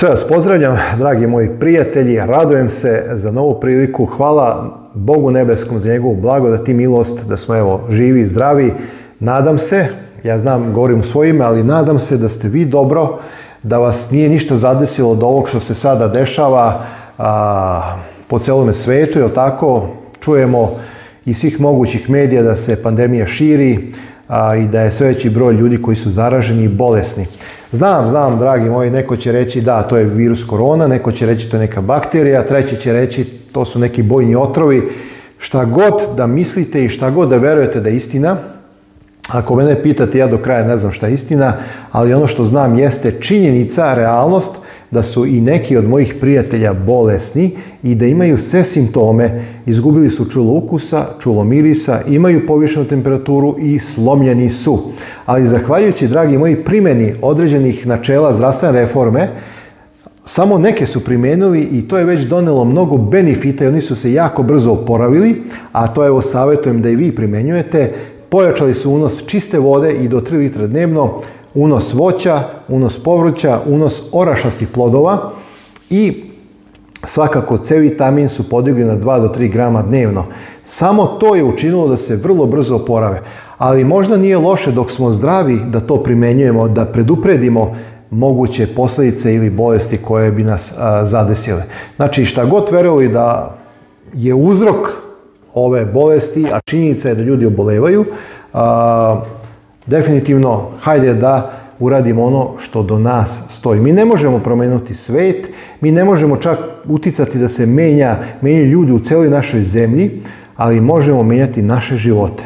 Sve vas pozdravljam, dragi moji prijatelji, radujem se za novu priliku. Hvala Bogu nebeskom za njegovu da i milost da smo evo živi i zdravi. Nadam se, ja znam, govorim u ime, ali nadam se da ste vi dobro, da vas nije ništa zadesilo od ovog što se sada dešava po celome svetu, jel tako? Čujemo iz svih mogućih medija da se pandemija širi i da je sve veći broj ljudi koji su zaraženi i bolesni. Znam, znam, dragi moji, neko će reći da, to je virus korona, neko će reći to je neka bakterija, treći će reći to su neki bojni otrovi. Šta god da mislite i šta god da verujete da je istina, ako mene pitate, ja do kraja ne znam šta je istina, ali ono što znam jeste činjenica, realnost, da su i neki od mojih prijatelja bolesni i da imaju sve simptome. Izgubili su čulo ukusa, čulo mirisa, imaju povišenu temperaturu i slomljeni su. Ali zahvaljujući, dragi moji, primjeni određenih načela zdravstvene reforme, samo neke su primijenili i to je već donelo mnogo benefita i oni su se jako brzo oporavili, a to evo savjetujem da i vi primjenjujete. Pojačali su unos čiste vode i do 3 litre dnevno, unos voća, unos povrća, unos orašastih plodova i svakako C vitamin su podigli na 2 do 3 grama dnevno. Samo to je učinilo da se vrlo brzo oporave. Ali možda nije loše dok smo zdravi da to primenjujemo, da predupredimo moguće posljedice ili bolesti koje bi nas zadesile. Znači šta god verili da je uzrok ove bolesti, a činjenica je da ljudi obolevaju, Definitivno, hajde da uradimo ono što do nas stoji. Mi ne možemo promenuti svet, mi ne možemo čak uticati da se menja, menjaju ljudi u cijeloj našoj zemlji, ali možemo mijenjati naše živote.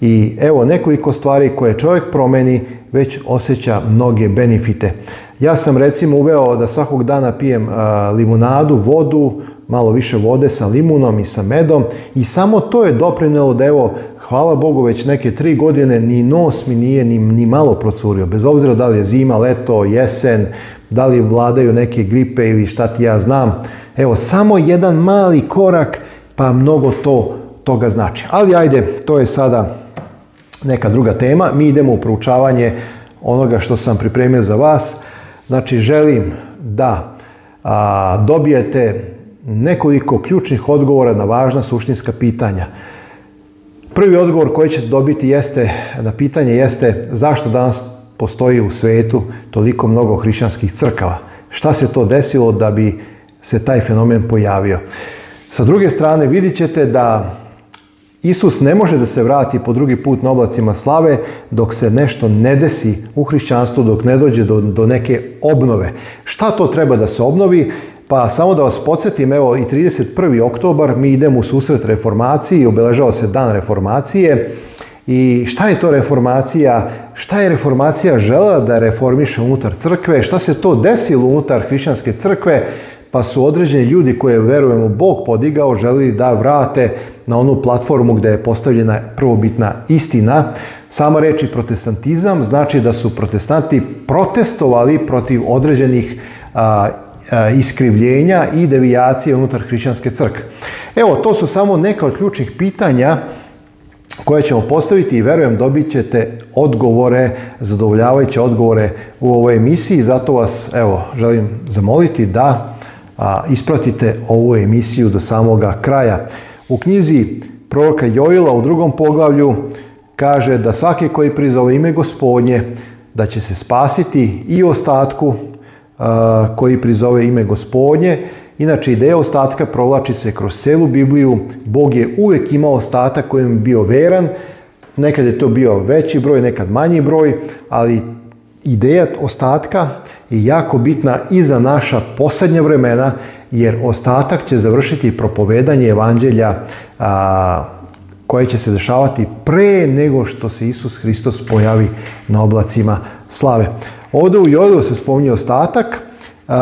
I evo nekoliko stvari koje čovjek promeni već osjeća mnoge benefite. Ja sam recimo uveo da svakog dana pijem limunadu, vodu, malo više vode sa limunom i sa medom i samo to je doprinjelo da evo hvala Bogu, već neke tri godine ni nos mi nije ni, malo procurio. Bez obzira da li je zima, leto, jesen, da li vladaju neke gripe ili šta ti ja znam. Evo, samo jedan mali korak, pa mnogo to toga znači. Ali ajde, to je sada neka druga tema. Mi idemo u proučavanje onoga što sam pripremio za vas. Znači, želim da dobijete nekoliko ključnih odgovora na važna suštinska pitanja. Prvi odgovor koji ćete dobiti jeste, na pitanje jeste zašto danas postoji u svetu toliko mnogo hrišćanskih crkava. Šta se to desilo da bi se taj fenomen pojavio? Sa druge strane vidjet ćete da Isus ne može da se vrati po drugi put na oblacima slave dok se nešto ne desi u hrišćanstvu, dok ne dođe do, do neke obnove. Šta to treba da se obnovi? Pa samo da vas podsjetim, evo i 31. oktobar mi idemo u susret reformaciji, obeležava se dan reformacije. I šta je to reformacija? Šta je reformacija žela da reformiše unutar crkve? Šta se to desilo unutar hrišćanske crkve? Pa su određeni ljudi koje verujemo Bog podigao želi da vrate na onu platformu gdje je postavljena prvobitna istina. Sama reč i protestantizam znači da su protestanti protestovali protiv određenih a, E, iskrivljenja i devijacije unutar hrišćanske crkve. Evo, to su samo neka od ključnih pitanja koje ćemo postaviti i verujem dobit ćete odgovore, zadovoljavajuće odgovore u ovoj emisiji. Zato vas evo, želim zamoliti da ispratite ovu emisiju do samoga kraja. U knjizi proroka Joila u drugom poglavlju kaže da svaki koji prizove ime gospodnje da će se spasiti i ostatku koji prizove ime gospodnje. Inače, ideja ostatka provlači se kroz celu Bibliju. Bog je uvijek imao ostatak kojem je bio veran. Nekad je to bio veći broj, nekad manji broj, ali ideja ostatka je jako bitna i za naša posljednja vremena, jer ostatak će završiti propovedanje evanđelja a, koje će se dešavati pre nego što se Isus Hristos pojavi na oblacima slave. Ovdje u Jodu se spominje ostatak. E,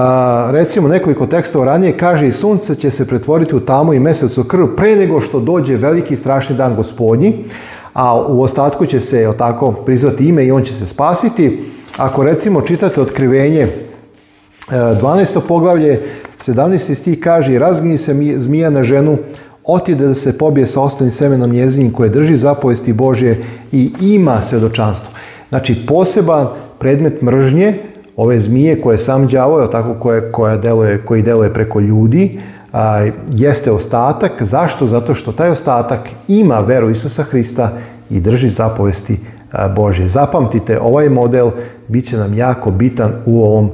recimo nekoliko tekstova ranije kaže i sunce će se pretvoriti u tamu i mjesec u krv pre nego što dođe veliki strašni dan gospodnji, a u ostatku će se, jel tako, prizvati ime i on će se spasiti. Ako recimo čitate otkrivenje 12. E, poglavlje, 17. stih kaže razgini se zmija na ženu, otide da se pobije sa ostalim semenom njezinim koje drži zapovesti Božje i ima svjedočanstvo. Znači poseban predmet mržnje ove zmije koje sam đavo, tako koje, koja deluje, koji preko ljudi, jeste ostatak. Zašto? Zato što taj ostatak ima veru Isusa Hrista i drži zapovesti a, Božje. Zapamtite, ovaj model bit će nam jako bitan u ovom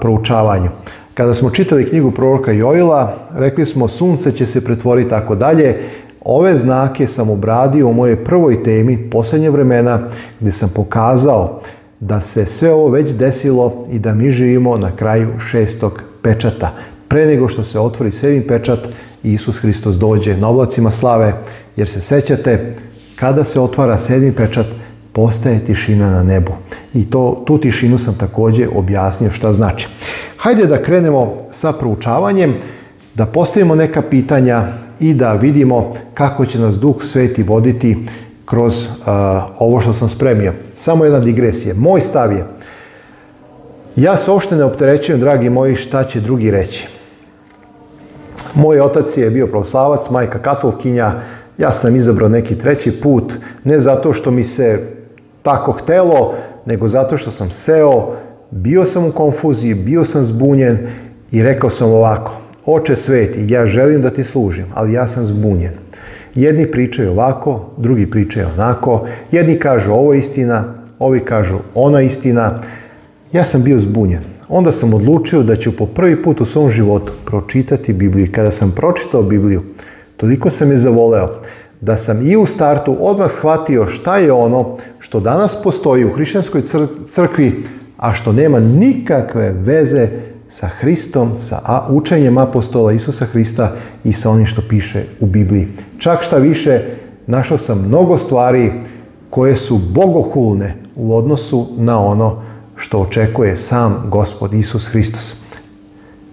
proučavanju. Kada smo čitali knjigu proroka joila rekli smo sunce će se pretvoriti tako dalje. Ove znake sam obradio u mojoj prvoj temi posljednje vremena gdje sam pokazao da se sve ovo već desilo i da mi živimo na kraju šestog pečata. Pre nego što se otvori sedmi pečat, Isus Hristos dođe na oblacima slave, jer se sećate, kada se otvara sedmi pečat, postaje tišina na nebu. I to, tu tišinu sam također objasnio šta znači. Hajde da krenemo sa proučavanjem, da postavimo neka pitanja i da vidimo kako će nas Duh Sveti voditi kroz uh, ovo što sam spremio. Samo jedna digresija. Moj stav je, ja se uopšte ne opterećujem, dragi moji, šta će drugi reći. Moj otac je bio pravoslavac, majka katolkinja, ja sam izabrao neki treći put, ne zato što mi se tako htelo, nego zato što sam seo, bio sam u konfuziji, bio sam zbunjen i rekao sam ovako, oče sveti, ja želim da ti služim, ali ja sam zbunjen. Jedni pričaju ovako, drugi pričaju onako. Jedni kažu ovo je istina, ovi kažu ona istina. Ja sam bio zbunjen. Onda sam odlučio da ću po prvi put u svom životu pročitati Bibliju. Kada sam pročitao Bibliju, toliko sam je zavoleo da sam i u startu odmah shvatio šta je ono što danas postoji u hrišćanskoj crkvi, a što nema nikakve veze sa Hristom, sa a, učenjem apostola Isusa Hrista i sa onim što piše u Bibliji. Čak šta više, našao sam mnogo stvari koje su bogohulne u odnosu na ono što očekuje sam Gospod Isus Hristos.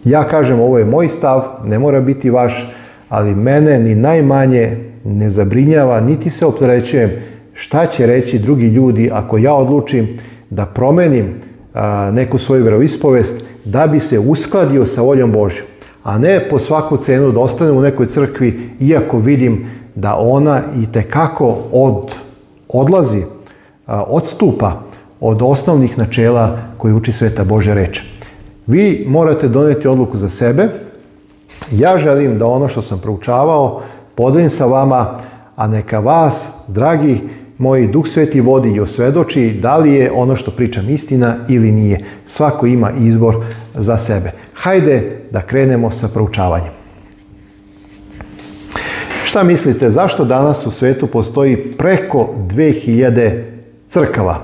Ja kažem, ovo je moj stav, ne mora biti vaš, ali mene ni najmanje ne zabrinjava, niti se opterećujem šta će reći drugi ljudi ako ja odlučim da promenim neku svoju vjeroispovest da bi se uskladio sa voljom Božjom, a ne po svaku cenu da ostane u nekoj crkvi iako vidim da ona i tekako od, odlazi, odstupa od osnovnih načela koje uči Sveta Božja reč. Vi morate doneti odluku za sebe. Ja želim da ono što sam proučavao podelim sa vama, a neka vas, dragi Moji duh sveti vodi i osvedoči da li je ono što pričam istina ili nije. Svako ima izbor za sebe. Hajde da krenemo sa proučavanjem. Šta mislite, zašto danas u svetu postoji preko 2000 crkava?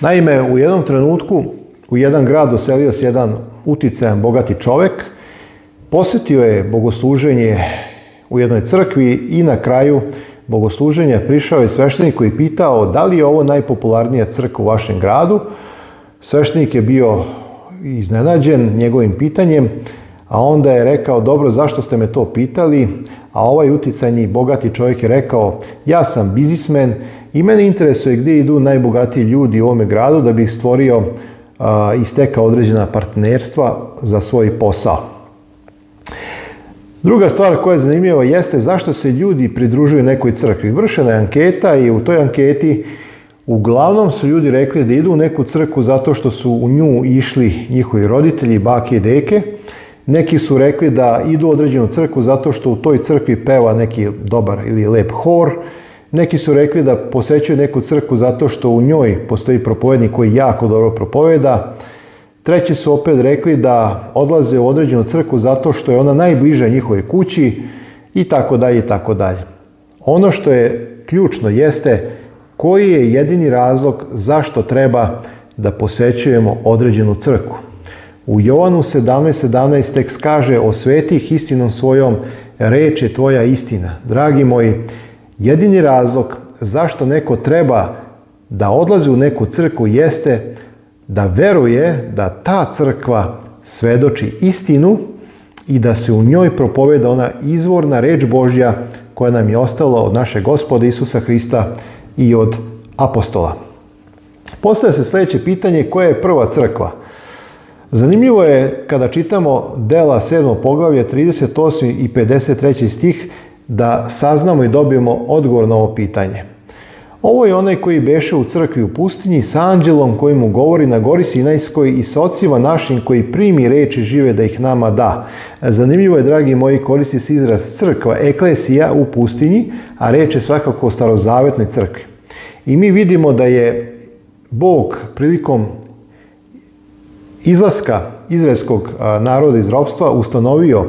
Naime, u jednom trenutku u jedan grad doselio se jedan uticajan bogati čovek, posjetio je bogosluženje u jednoj crkvi i na kraju bogosluženja prišao je sveštenik koji pitao da li je ovo najpopularnija crkva u vašem gradu. Sveštenik je bio iznenađen njegovim pitanjem, a onda je rekao, dobro, zašto ste me to pitali? A ovaj uticajni bogati čovjek je rekao, ja sam biznismen i mene interesuje gdje idu najbogatiji ljudi u ovome gradu da bi stvorio i stekao određena partnerstva za svoj posao. Druga stvar koja je zanimljiva jeste zašto se ljudi pridružuju nekoj crkvi. Vršena je anketa i u toj anketi uglavnom su ljudi rekli da idu u neku crkvu zato što su u nju išli njihovi roditelji, bake i deke. Neki su rekli da idu u određenu crkvu zato što u toj crkvi peva neki dobar ili lep hor. Neki su rekli da posećuju neku crkvu zato što u njoj postoji propovednik koji jako dobro propoveda. Treći su opet rekli da odlaze u određenu crku zato što je ona najbliža njihovoj kući i tako dalje i tako dalje. Ono što je ključno jeste koji je jedini razlog zašto treba da posećujemo određenu crku. U Jovanu 17.17 17 tekst kaže svetih istinom svojom, reč je tvoja istina. Dragi moji, jedini razlog zašto neko treba da odlazi u neku crku jeste da veruje da ta crkva svedoči istinu i da se u njoj propoveda ona izvorna reč Božja koja nam je ostala od naše gospode Isusa Hrista i od apostola. Postoje se sljedeće pitanje koja je prva crkva? Zanimljivo je kada čitamo dela 7. poglavlja 38. i 53. stih da saznamo i dobijemo odgovor na ovo pitanje. Ovo je onaj koji beše u crkvi u pustinji s anđelom koji mu govori na gori Sinajskoj i s ocima našim koji primi reči žive da ih nama da. Zanimljivo je, dragi moji, koristi se izraz crkva, eklesija u pustinji, a reč je svakako o starozavetnoj crkvi. I mi vidimo da je Bog prilikom izlaska izraelskog naroda iz robstva ustanovio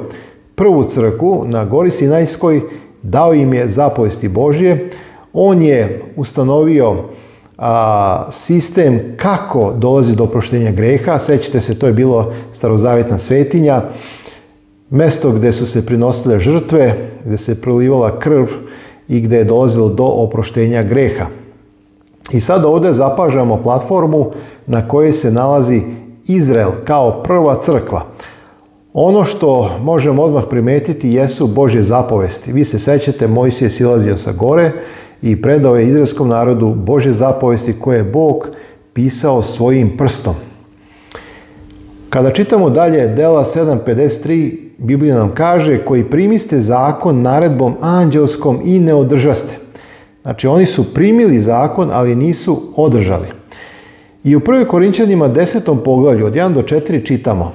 prvu crkvu na gori Sinajskoj, dao im je zapovesti Božje, on je ustanovio sistem kako dolazi do oproštenja greha. Sećate se, to je bilo starozavjetna svetinja. Mesto gdje su se prinosile žrtve, gdje se prolivala krv i gdje je dolazilo do oproštenja greha. I sad ovdje zapažamo platformu na kojoj se nalazi Izrael kao prva crkva. Ono što možemo odmah primetiti jesu Božje zapovesti. Vi se sećate, Mojsije silazio sa gore i predao je izraelskom narodu Bože zapovesti koje je Bog pisao svojim prstom. Kada čitamo dalje Dela 7.53, Biblija nam kaže koji primiste zakon naredbom anđelskom i ne održaste. Znači oni su primili zakon, ali nisu održali. I u 1. Korinčanima 10. poglavlju od 1 do 4 čitamo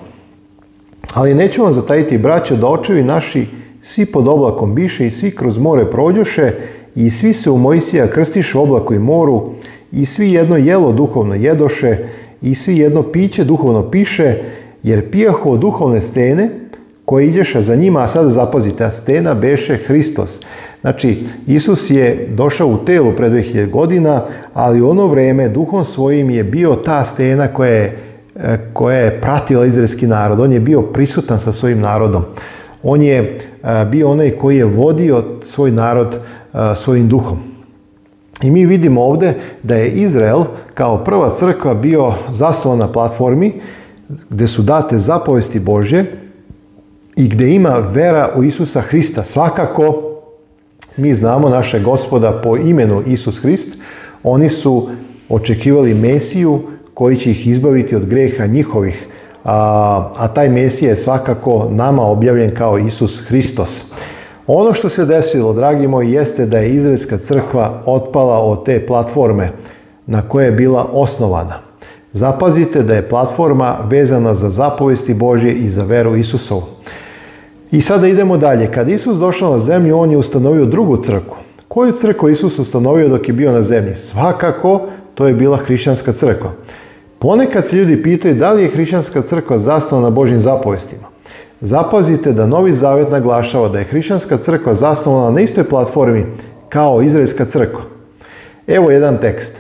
Ali neću vam zatajiti braćo da očevi naši svi pod oblakom biše i svi kroz more prođoše, i svi se u Mojsija u oblaku i moru, i svi jedno jelo duhovno jedoše, i svi jedno piće duhovno piše, jer pijahu od duhovne stene, koji idješa za njima, a sada zapazite, a stena beše Hristos. Znači, Isus je došao u telu pred 2000 godina, ali u ono vrijeme duhom svojim je bio ta stena koja je, e, koja je pratila izraelski narod. On je bio prisutan sa svojim narodom. On je E, bio onaj koji je vodio svoj narod e, svojim duhom. I mi vidimo ovdje da je Izrael kao prva crkva bio zaslovan na platformi gdje su date zapovesti Božje i gdje ima vera u Isusa Hrista. Svakako mi znamo naše gospoda po imenu Isus Hrist. Oni su očekivali Mesiju koji će ih izbaviti od greha njihovih a, taj Mesija je svakako nama objavljen kao Isus Hristos. Ono što se desilo, dragi moji, jeste da je Izraelska crkva otpala od te platforme na koje je bila osnovana. Zapazite da je platforma vezana za zapovesti Božje i za veru Isusovu. I sada idemo dalje. Kad Isus došao na zemlju, on je ustanovio drugu crkvu. Koju crkvu Isus ustanovio dok je bio na zemlji? Svakako, to je bila hrišćanska crkva. Ponekad se ljudi pitaju da li je hrišćanska crkva zasnovana na Božim zapovestima. Zapazite da Novi Zavet naglašava da je hrišćanska crkva zasnovana na istoj platformi kao izraelska crkva. Evo jedan tekst.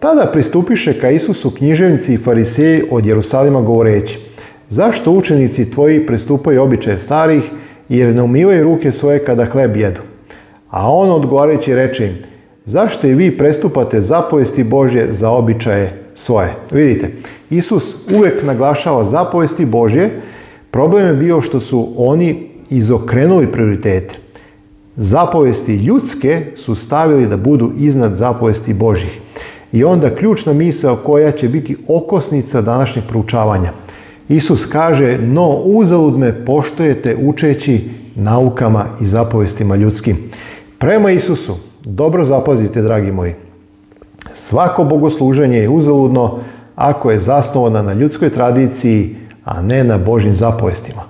Tada pristupiše ka Isusu književnici i fariseji od Jerusalima govoreći Zašto učenici tvoji pristupaju običaje starih jer ne umivaju ruke svoje kada hleb jedu? A on odgovarajući reče im Zašto i vi prestupate zapovesti Božje za običaje svoje. Vidite, Isus uvijek naglašava zapovesti Božje. Problem je bio što su oni izokrenuli prioritete. Zapovesti ljudske su stavili da budu iznad zapovesti Božjih. I onda ključna misao koja će biti okosnica današnjeg proučavanja. Isus kaže, no uzalud me poštojete učeći naukama i zapovestima ljudskim. Prema Isusu, dobro zapazite, dragi moji, Svako bogosluženje je uzaludno ako je zasnovana na ljudskoj tradiciji, a ne na Božim zapovestima.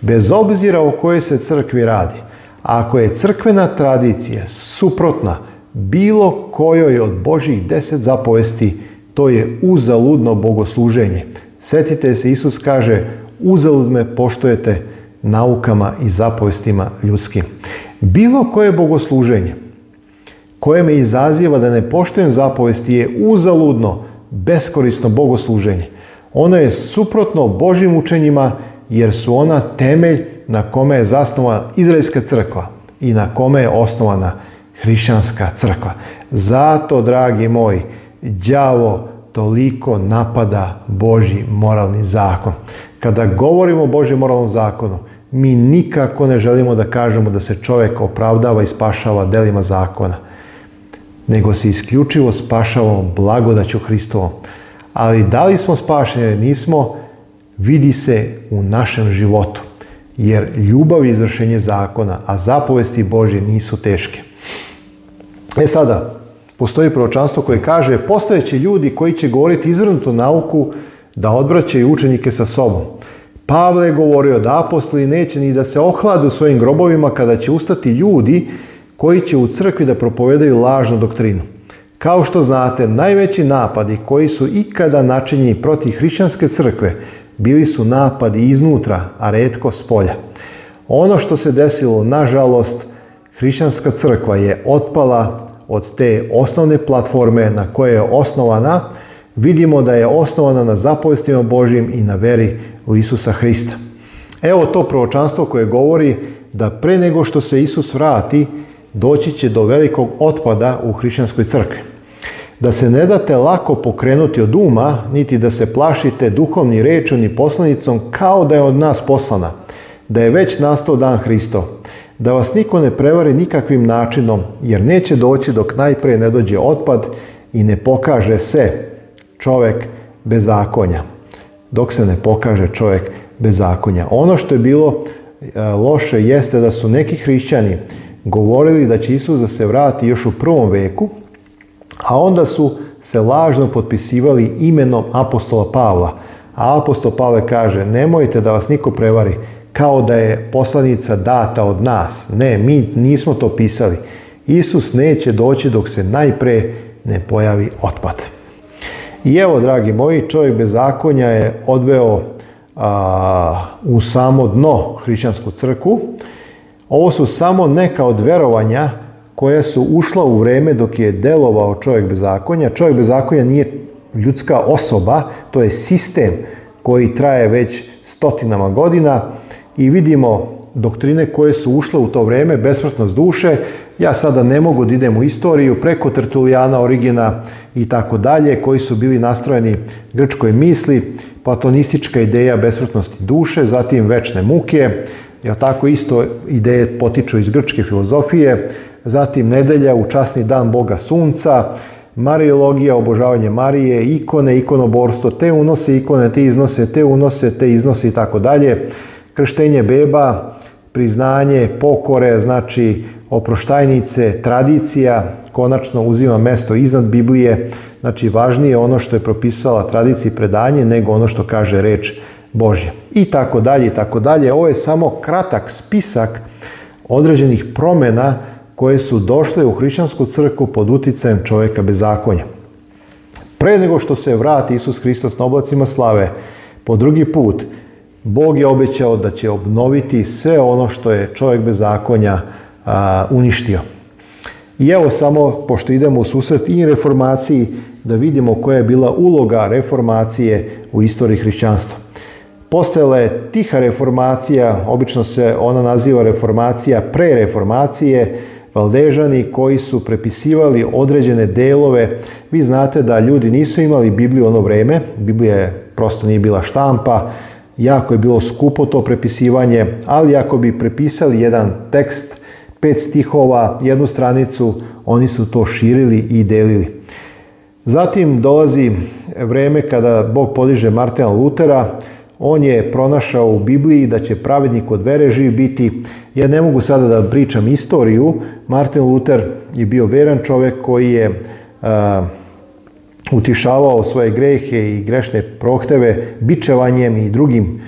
Bez obzira o kojoj se crkvi radi, ako je crkvena tradicija suprotna bilo kojoj od Božih deset zapovesti, to je uzaludno bogosluženje. Sjetite se, Isus kaže, uzalud me poštojete naukama i zapovestima ljudskim. Bilo koje bogosluženje, koje me izaziva da ne poštujem zapovesti je uzaludno, beskorisno bogosluženje. Ono je suprotno Božim učenjima jer su ona temelj na kome je zasnovana Izraelska crkva i na kome je osnovana hrišćanska crkva. Zato, dragi moji, đavo toliko napada Boži moralni zakon. Kada govorimo o Božjem moralnom zakonu, mi nikako ne želimo da kažemo da se čovjek opravdava i spašava delima zakona nego se isključivo spašavamo blagodaću Hristovom. Ali da li smo spašeni ili nismo, vidi se u našem životu. Jer ljubav je izvršenje zakona, a zapovesti Božje nisu teške. E sada, postoji proročanstvo koje kaže postojeći ljudi koji će govoriti izvrnutu nauku da odvraćaju učenike sa sobom. Pavle je govorio da apostoli neće ni da se ohladu svojim grobovima kada će ustati ljudi koji će u crkvi da propovedaju lažnu doktrinu. Kao što znate, najveći napadi koji su ikada načinjeni protiv hrišćanske crkve bili su napadi iznutra, a redko s polja. Ono što se desilo, nažalost, hrišćanska crkva je otpala od te osnovne platforme na kojoj je osnovana, vidimo da je osnovana na zapovestima Božim i na veri u Isusa Hrista. Evo to proročanstvo koje govori da pre nego što se Isus vrati, doći će do velikog otpada u hrišćanskoj crkvi. Da se ne date lako pokrenuti od uma, niti da se plašite duhovni rečom i poslanicom kao da je od nas poslana, da je već nastao dan Hristo. da vas niko ne prevari nikakvim načinom, jer neće doći dok najprije ne dođe otpad i ne pokaže se čovek zakonja. Dok se ne pokaže čovek zakonja. Ono što je bilo e, loše jeste da su neki hrišćani govorili da će Isus da se vrati još u prvom veku, a onda su se lažno potpisivali imenom apostola Pavla. A apostol Pavle kaže, nemojte da vas niko prevari, kao da je poslanica data od nas. Ne, mi nismo to pisali. Isus neće doći dok se najpre ne pojavi otpad. I evo, dragi moji, čovjek bez zakonja je odveo u samo dno hrišćansku crku ovo su samo neka od verovanja koja su ušla u vrijeme dok je delovao čovjek bez zakonja. Čovjek bez zakonja nije ljudska osoba, to je sistem koji traje već stotinama godina i vidimo doktrine koje su ušle u to vrijeme, besmrtnost duše, ja sada ne mogu da idem u istoriju preko Tertulijana, Origina i tako dalje, koji su bili nastrojeni grčkoj misli, platonistička ideja besmrtnosti duše, zatim večne muke, ja tako isto ideje potiču iz grčke filozofije, zatim nedelja u časni dan Boga Sunca, Mariologija, obožavanje Marije, ikone, ikonoborstvo, te unose ikone, te iznose, te unose, te iznose i tako dalje. Krštenje beba, priznanje, pokore, znači oproštajnice, tradicija, konačno uzima mesto iznad Biblije, znači važnije ono što je propisala tradicija i predanje nego ono što kaže reč Bože, I tako dalje, i tako dalje. Ovo je samo kratak spisak određenih promjena koje su došle u hrišćansku crkvu pod uticajem čovjeka bezakonja. Pre nego što se vrati Isus Hristos na oblacima slave, po drugi put, Bog je obećao da će obnoviti sve ono što je čovjek bez zakonja uništio. I evo samo, pošto idemo u susret i reformaciji, da vidimo koja je bila uloga reformacije u istoriji hrišćanstva. Postojala je tiha reformacija, obično se ona naziva reformacija pre reformacije, valdežani koji su prepisivali određene delove. Vi znate da ljudi nisu imali Bibliju ono vreme, Biblija je prosto nije bila štampa, jako je bilo skupo to prepisivanje, ali ako bi prepisali jedan tekst, pet stihova, jednu stranicu, oni su to širili i delili. Zatim dolazi vreme kada Bog podiže Martina Lutera, on je pronašao u Bibliji da će pravednik od živ biti, ja ne mogu sada da pričam istoriju, Martin Luther je bio veran čovjek koji je utišavao svoje grehe i grešne prohteve bičevanjem i drugim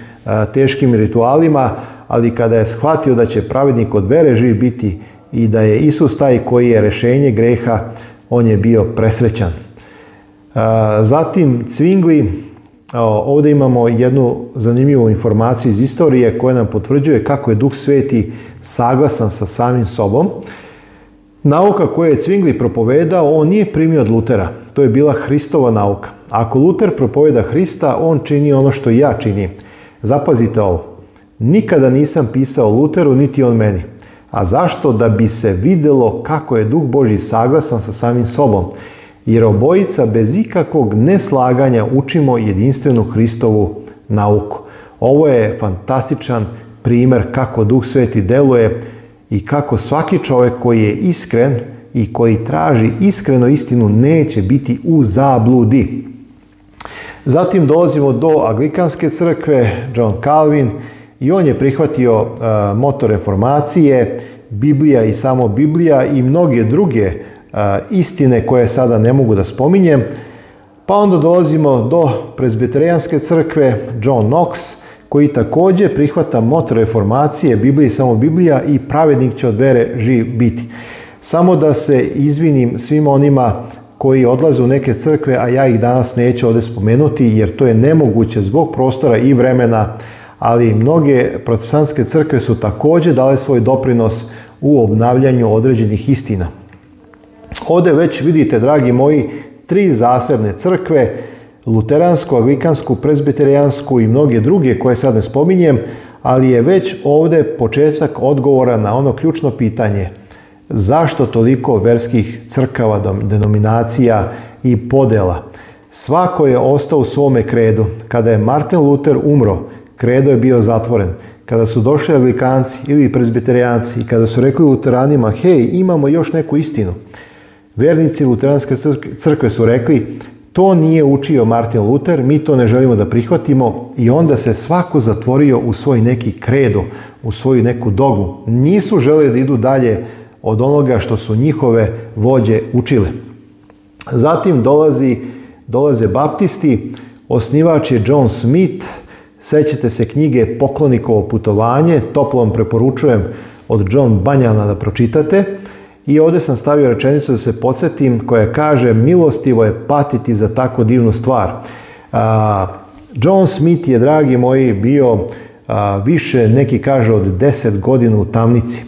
teškim ritualima, ali kada je shvatio da će pravednik od živ biti i da je Isus taj koji je rešenje greha, on je bio presrećan. zatim Cvingli Ovdje imamo jednu zanimljivu informaciju iz istorije koja nam potvrđuje kako je Duh Sveti saglasan sa samim sobom. Nauka koju je Cvingli propovedao, on nije primio od Lutera. To je bila Hristova nauka. Ako Luter propoveda Hrista, on čini ono što i ja činim. Zapazite ovo. Nikada nisam pisao Luteru, niti on meni. A zašto? Da bi se vidjelo kako je Duh Boži saglasan sa samim sobom jer obojica bez ikakvog neslaganja učimo jedinstvenu Hristovu nauku. Ovo je fantastičan primjer kako Duh Sveti deluje i kako svaki čovjek koji je iskren i koji traži iskreno istinu neće biti u zabludi. Zatim dolazimo do Anglikanske crkve, John Calvin, i on je prihvatio e, motor reformacije, Biblija i samo Biblija i mnoge druge istine koje sada ne mogu da spominjem. Pa onda dolazimo do prezbiterijanske crkve John Knox koji također prihvata mot reformacije Biblije samo Biblija i pravednik će od vere živ biti. Samo da se izvinim svima onima koji odlaze u neke crkve, a ja ih danas neću ovdje spomenuti jer to je nemoguće zbog prostora i vremena, ali mnoge protestantske crkve su također dale svoj doprinos u obnavljanju određenih istina. Ovdje već vidite, dragi moji, tri zasebne crkve, luteransku, anglikansku, prezbiterijansku i mnoge druge koje sad ne spominjem, ali je već ovdje početak odgovora na ono ključno pitanje. Zašto toliko verskih crkava, denominacija i podela? Svako je ostao u svome kredu. Kada je Martin Luther umro, kredo je bio zatvoren. Kada su došli aglikanci ili prezbiterijanci i kada su rekli luteranima, hej, imamo još neku istinu, Vjernici Luteranske crkve su rekli to nije učio Martin Luther, mi to ne želimo da prihvatimo i onda se svako zatvorio u svoj neki kredo, u svoju neku dogu. Nisu želeli da idu dalje od onoga što su njihove vođe učile. Zatim dolazi, dolaze baptisti, osnivač je John Smith, sećate se knjige Poklonikovo putovanje, toplom preporučujem od John Banjana da pročitate. I ovdje sam stavio rečenicu da se podsjetim koja kaže milostivo je patiti za tako divnu stvar. John Smith je, dragi moji, bio više, neki kaže, od 10 godina u tamnici.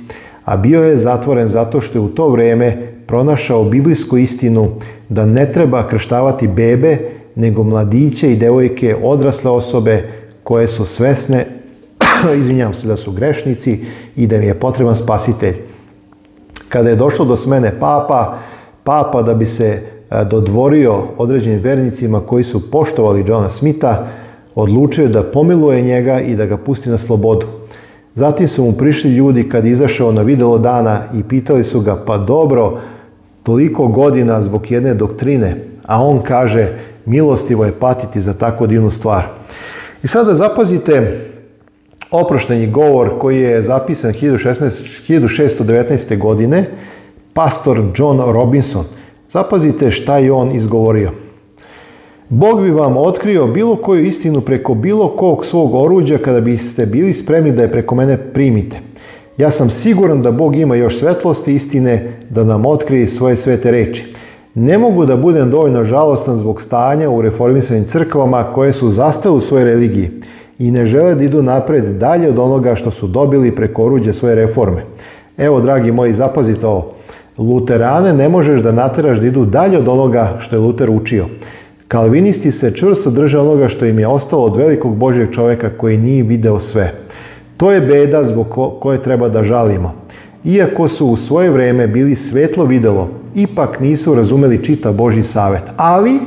A bio je zatvoren zato što je u to vrijeme pronašao biblijsku istinu da ne treba krštavati bebe, nego mladiće i devojke, odrasle osobe koje su svesne, izvinjam se da su grešnici i da im je potreban spasitelj. Kada je došlo do smene papa, papa da bi se e, dodvorio određenim vernicima koji su poštovali Johna Smitha, odlučio da pomiluje njega i da ga pusti na slobodu. Zatim su mu prišli ljudi kad je izašao na videlo dana i pitali su ga, pa dobro, toliko godina zbog jedne doktrine, a on kaže, milostivo je patiti za tako divnu stvar. I sada zapazite oprošteni govor koji je zapisan 1619. godine, pastor John Robinson. Zapazite šta je on izgovorio. Bog bi vam otkrio bilo koju istinu preko bilo kog svog oruđa kada biste bili spremni da je preko mene primite. Ja sam siguran da Bog ima još svetlosti istine da nam otkrije svoje svete reči. Ne mogu da budem dovoljno žalostan zbog stanja u reformisanim crkvama koje su zastale u svojoj religiji i ne žele da idu napred dalje od onoga što su dobili preko oruđe svoje reforme. Evo, dragi moji, zapazite ovo. Luterane ne možeš da nateraš da idu dalje od onoga što je Luter učio. Kalvinisti se čvrsto drže onoga što im je ostalo od velikog Božjeg čovjeka koji nije video sve. To je beda zbog koje treba da žalimo. Iako su u svoje vrijeme bili svetlo videlo, ipak nisu razumeli čita Božji savet. Ali,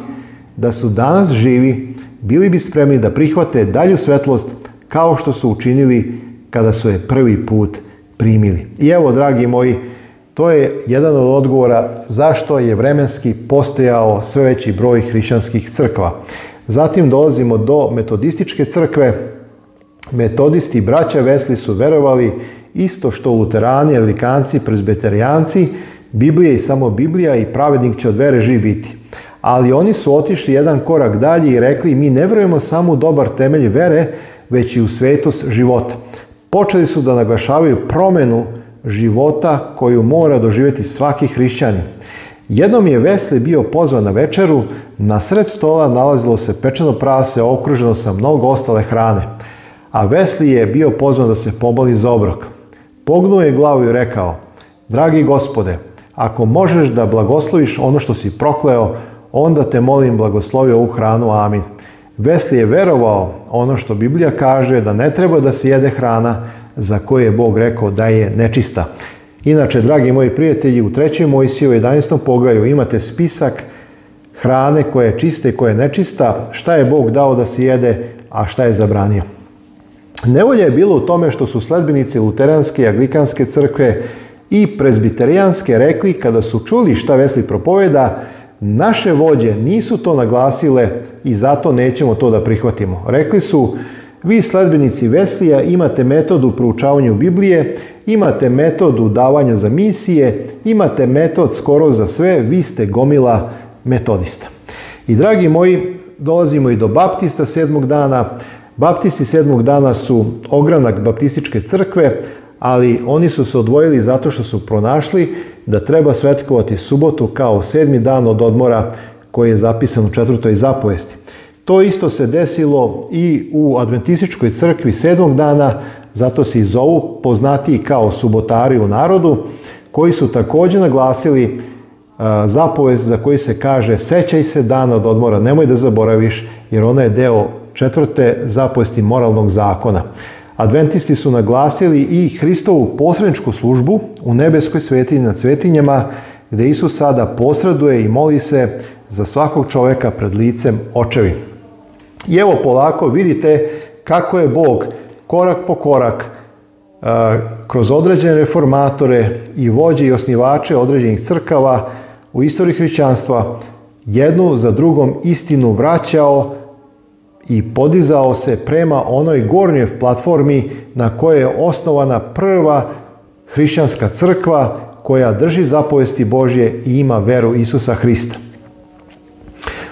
da su danas živi, bili bi spremni da prihvate dalju svetlost kao što su učinili kada su je prvi put primili. I evo, dragi moji, to je jedan od odgovora zašto je vremenski postojao sve veći broj hrišćanskih crkva. Zatim dolazimo do metodističke crkve. Metodisti braća Vesli su verovali isto što luterani, elikanci, prezbeterijanci, Biblija i samo Biblija i pravednik će od vere živ biti ali oni su otišli jedan korak dalje i rekli mi ne vjerujemo samo u dobar temelj vere, već i u svetost života. Počeli su da naglašavaju promjenu života koju mora doživjeti svaki hrišćanin. Jednom je Vesli bio pozvan na večeru, na sred stola nalazilo se pečeno prase okruženo sa mnogo ostale hrane, a Vesli je bio pozvan da se pobali za obrok. Pognuo je glavu i rekao, dragi gospode, ako možeš da blagosloviš ono što si prokleo, onda te molim blagoslovi ovu hranu, amin. Vesli je verovao ono što Biblija kaže da ne treba da se jede hrana za koju je Bog rekao da je nečista. Inače, dragi moji prijatelji, u 3. Mojsiju 11. pogaju imate spisak hrane koja je čista i koja je nečista, šta je Bog dao da se jede, a šta je zabranio. Nevolja je bilo u tome što su sledbenici luteranske i aglikanske crkve i prezbiterijanske rekli kada su čuli šta Vesli propoveda, Naše vođe nisu to naglasile i zato nećemo to da prihvatimo. Rekli su, vi sledbenici Veslija imate metodu proučavanju Biblije, imate metodu davanju za misije, imate metod skoro za sve, vi ste gomila metodista. I dragi moji, dolazimo i do baptista sedmog dana. Baptisti sedmog dana su ogranak baptističke crkve, ali oni su se odvojili zato što su pronašli da treba svetkovati subotu kao sedmi dan od odmora koji je zapisan u četvrtoj zapovesti. To isto se desilo i u adventističkoj crkvi sedmog dana, zato se i zovu poznatiji kao subotari u narodu, koji su također naglasili e, zapovest za koji se kaže sećaj se dana od odmora, nemoj da zaboraviš jer ona je deo četvrte zapovesti moralnog zakona. Adventisti su naglasili i Hristovu posredničku službu u nebeskoj svetinji nad svetinjama, gdje Isus sada posreduje i moli se za svakog čovjeka pred licem očevi. I evo polako vidite kako je Bog korak po korak e, kroz određene reformatore i vođe i osnivače određenih crkava u istoriji hrišćanstva jednu za drugom istinu vraćao i podizao se prema onoj gornjoj platformi na kojoj je osnovana prva hrišćanska crkva koja drži zapovesti Božje i ima veru Isusa Hrista.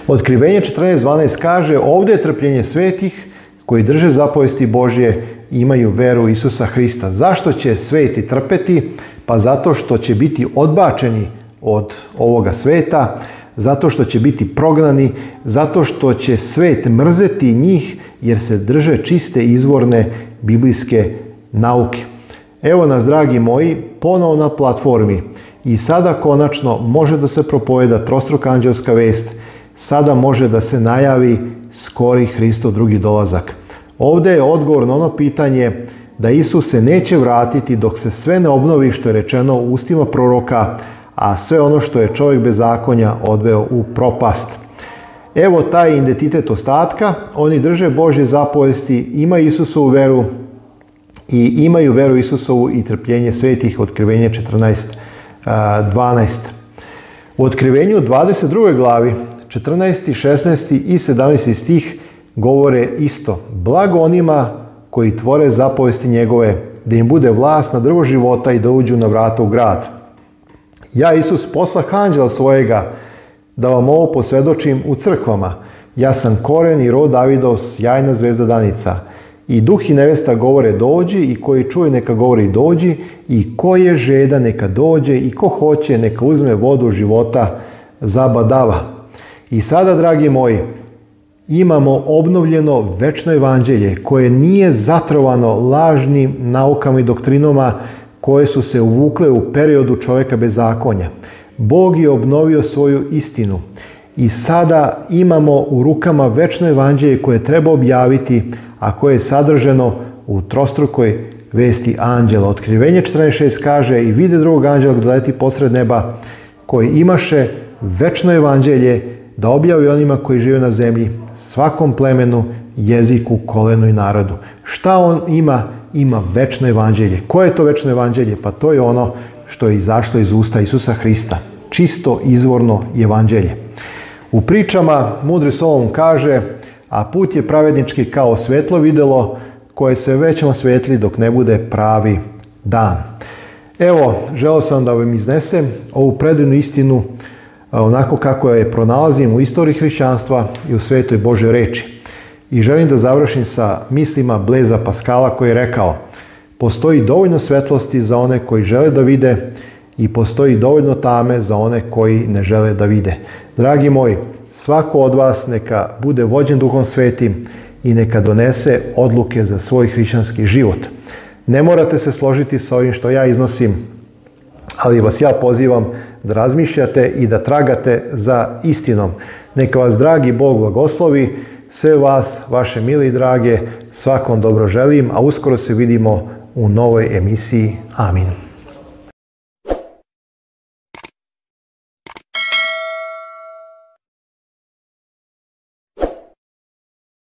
Otkrivenje 14.12 kaže ovdje je trpljenje svetih koji drže zapovesti Božje i imaju veru Isusa Hrista. Zašto će sveti trpeti? Pa zato što će biti odbačeni od ovoga sveta, zato što će biti prognani, zato što će svet mrzeti njih jer se drže čiste izvorne biblijske nauke. Evo nas, dragi moji, ponovo na platformi i sada konačno može da se propojeda trostruka anđelska vest, sada može da se najavi skori Hristov drugi dolazak. Ovdje je odgovor na ono pitanje da Isus se neće vratiti dok se sve ne obnovi što je rečeno u ustima proroka, a sve ono što je čovjek bez zakonja odveo u propast. Evo taj identitet ostatka, oni drže Božje zapovesti, imaju Isusovu veru i imaju veru Isusovu i trpljenje svetih, otkrivenje 14.12. U otkrivenju 22. glavi 14., 16. i 17. stih govore isto. Blago onima koji tvore zapovesti njegove, da im bude vlast na drvo života i da uđu na vrata u grad. Ja, Isus, poslah anđela svojega da vam ovo posvedočim u crkvama. Ja sam koren i rod Davidov, sjajna zvezda danica. I duh i nevesta govore dođi i koji čuje neka govori dođi i ko je žeda neka dođe i ko hoće neka uzme vodu života za badava. I sada, dragi moji, imamo obnovljeno večno evanđelje koje nije zatrovano lažnim naukama i doktrinama koje su se uvukle u periodu čovjeka bez zakonja. Bog je obnovio svoju istinu i sada imamo u rukama večno evanđelje koje treba objaviti, a koje je sadrženo u trostrukoj vesti anđela. Otkrivenje 14.6 kaže i vide drugog anđela gledati posred neba koji imaše večno evanđelje da objavi onima koji žive na zemlji, svakom plemenu, jeziku, kolenu i narodu. Šta on ima ima večno evanđelje. Koje je to večno evanđelje? Pa to je ono što je izašlo iz usta Isusa Hrista. Čisto izvorno evanđelje. U pričama Mudri Solom kaže, a put je pravednički kao svetlo videlo koje se već svetli dok ne bude pravi dan. Evo, želeo sam da vam iznesem ovu predivnu istinu onako kako je pronalazim u istoriji hrišćanstva i u svetoj Božoj reči. I želim da završim sa mislima Bleza Paskala koji je rekao Postoji dovoljno svetlosti za one koji žele da vide i postoji dovoljno tame za one koji ne žele da vide. Dragi moji, svako od vas neka bude vođen duhom svetim i neka donese odluke za svoj hrišćanski život. Ne morate se složiti sa ovim što ja iznosim, ali vas ja pozivam da razmišljate i da tragate za istinom. Neka vas dragi Bog blagoslovi, sve vas, vaše mili i drage, svakom dobro želim, a uskoro se vidimo u novoj emisiji. Amin.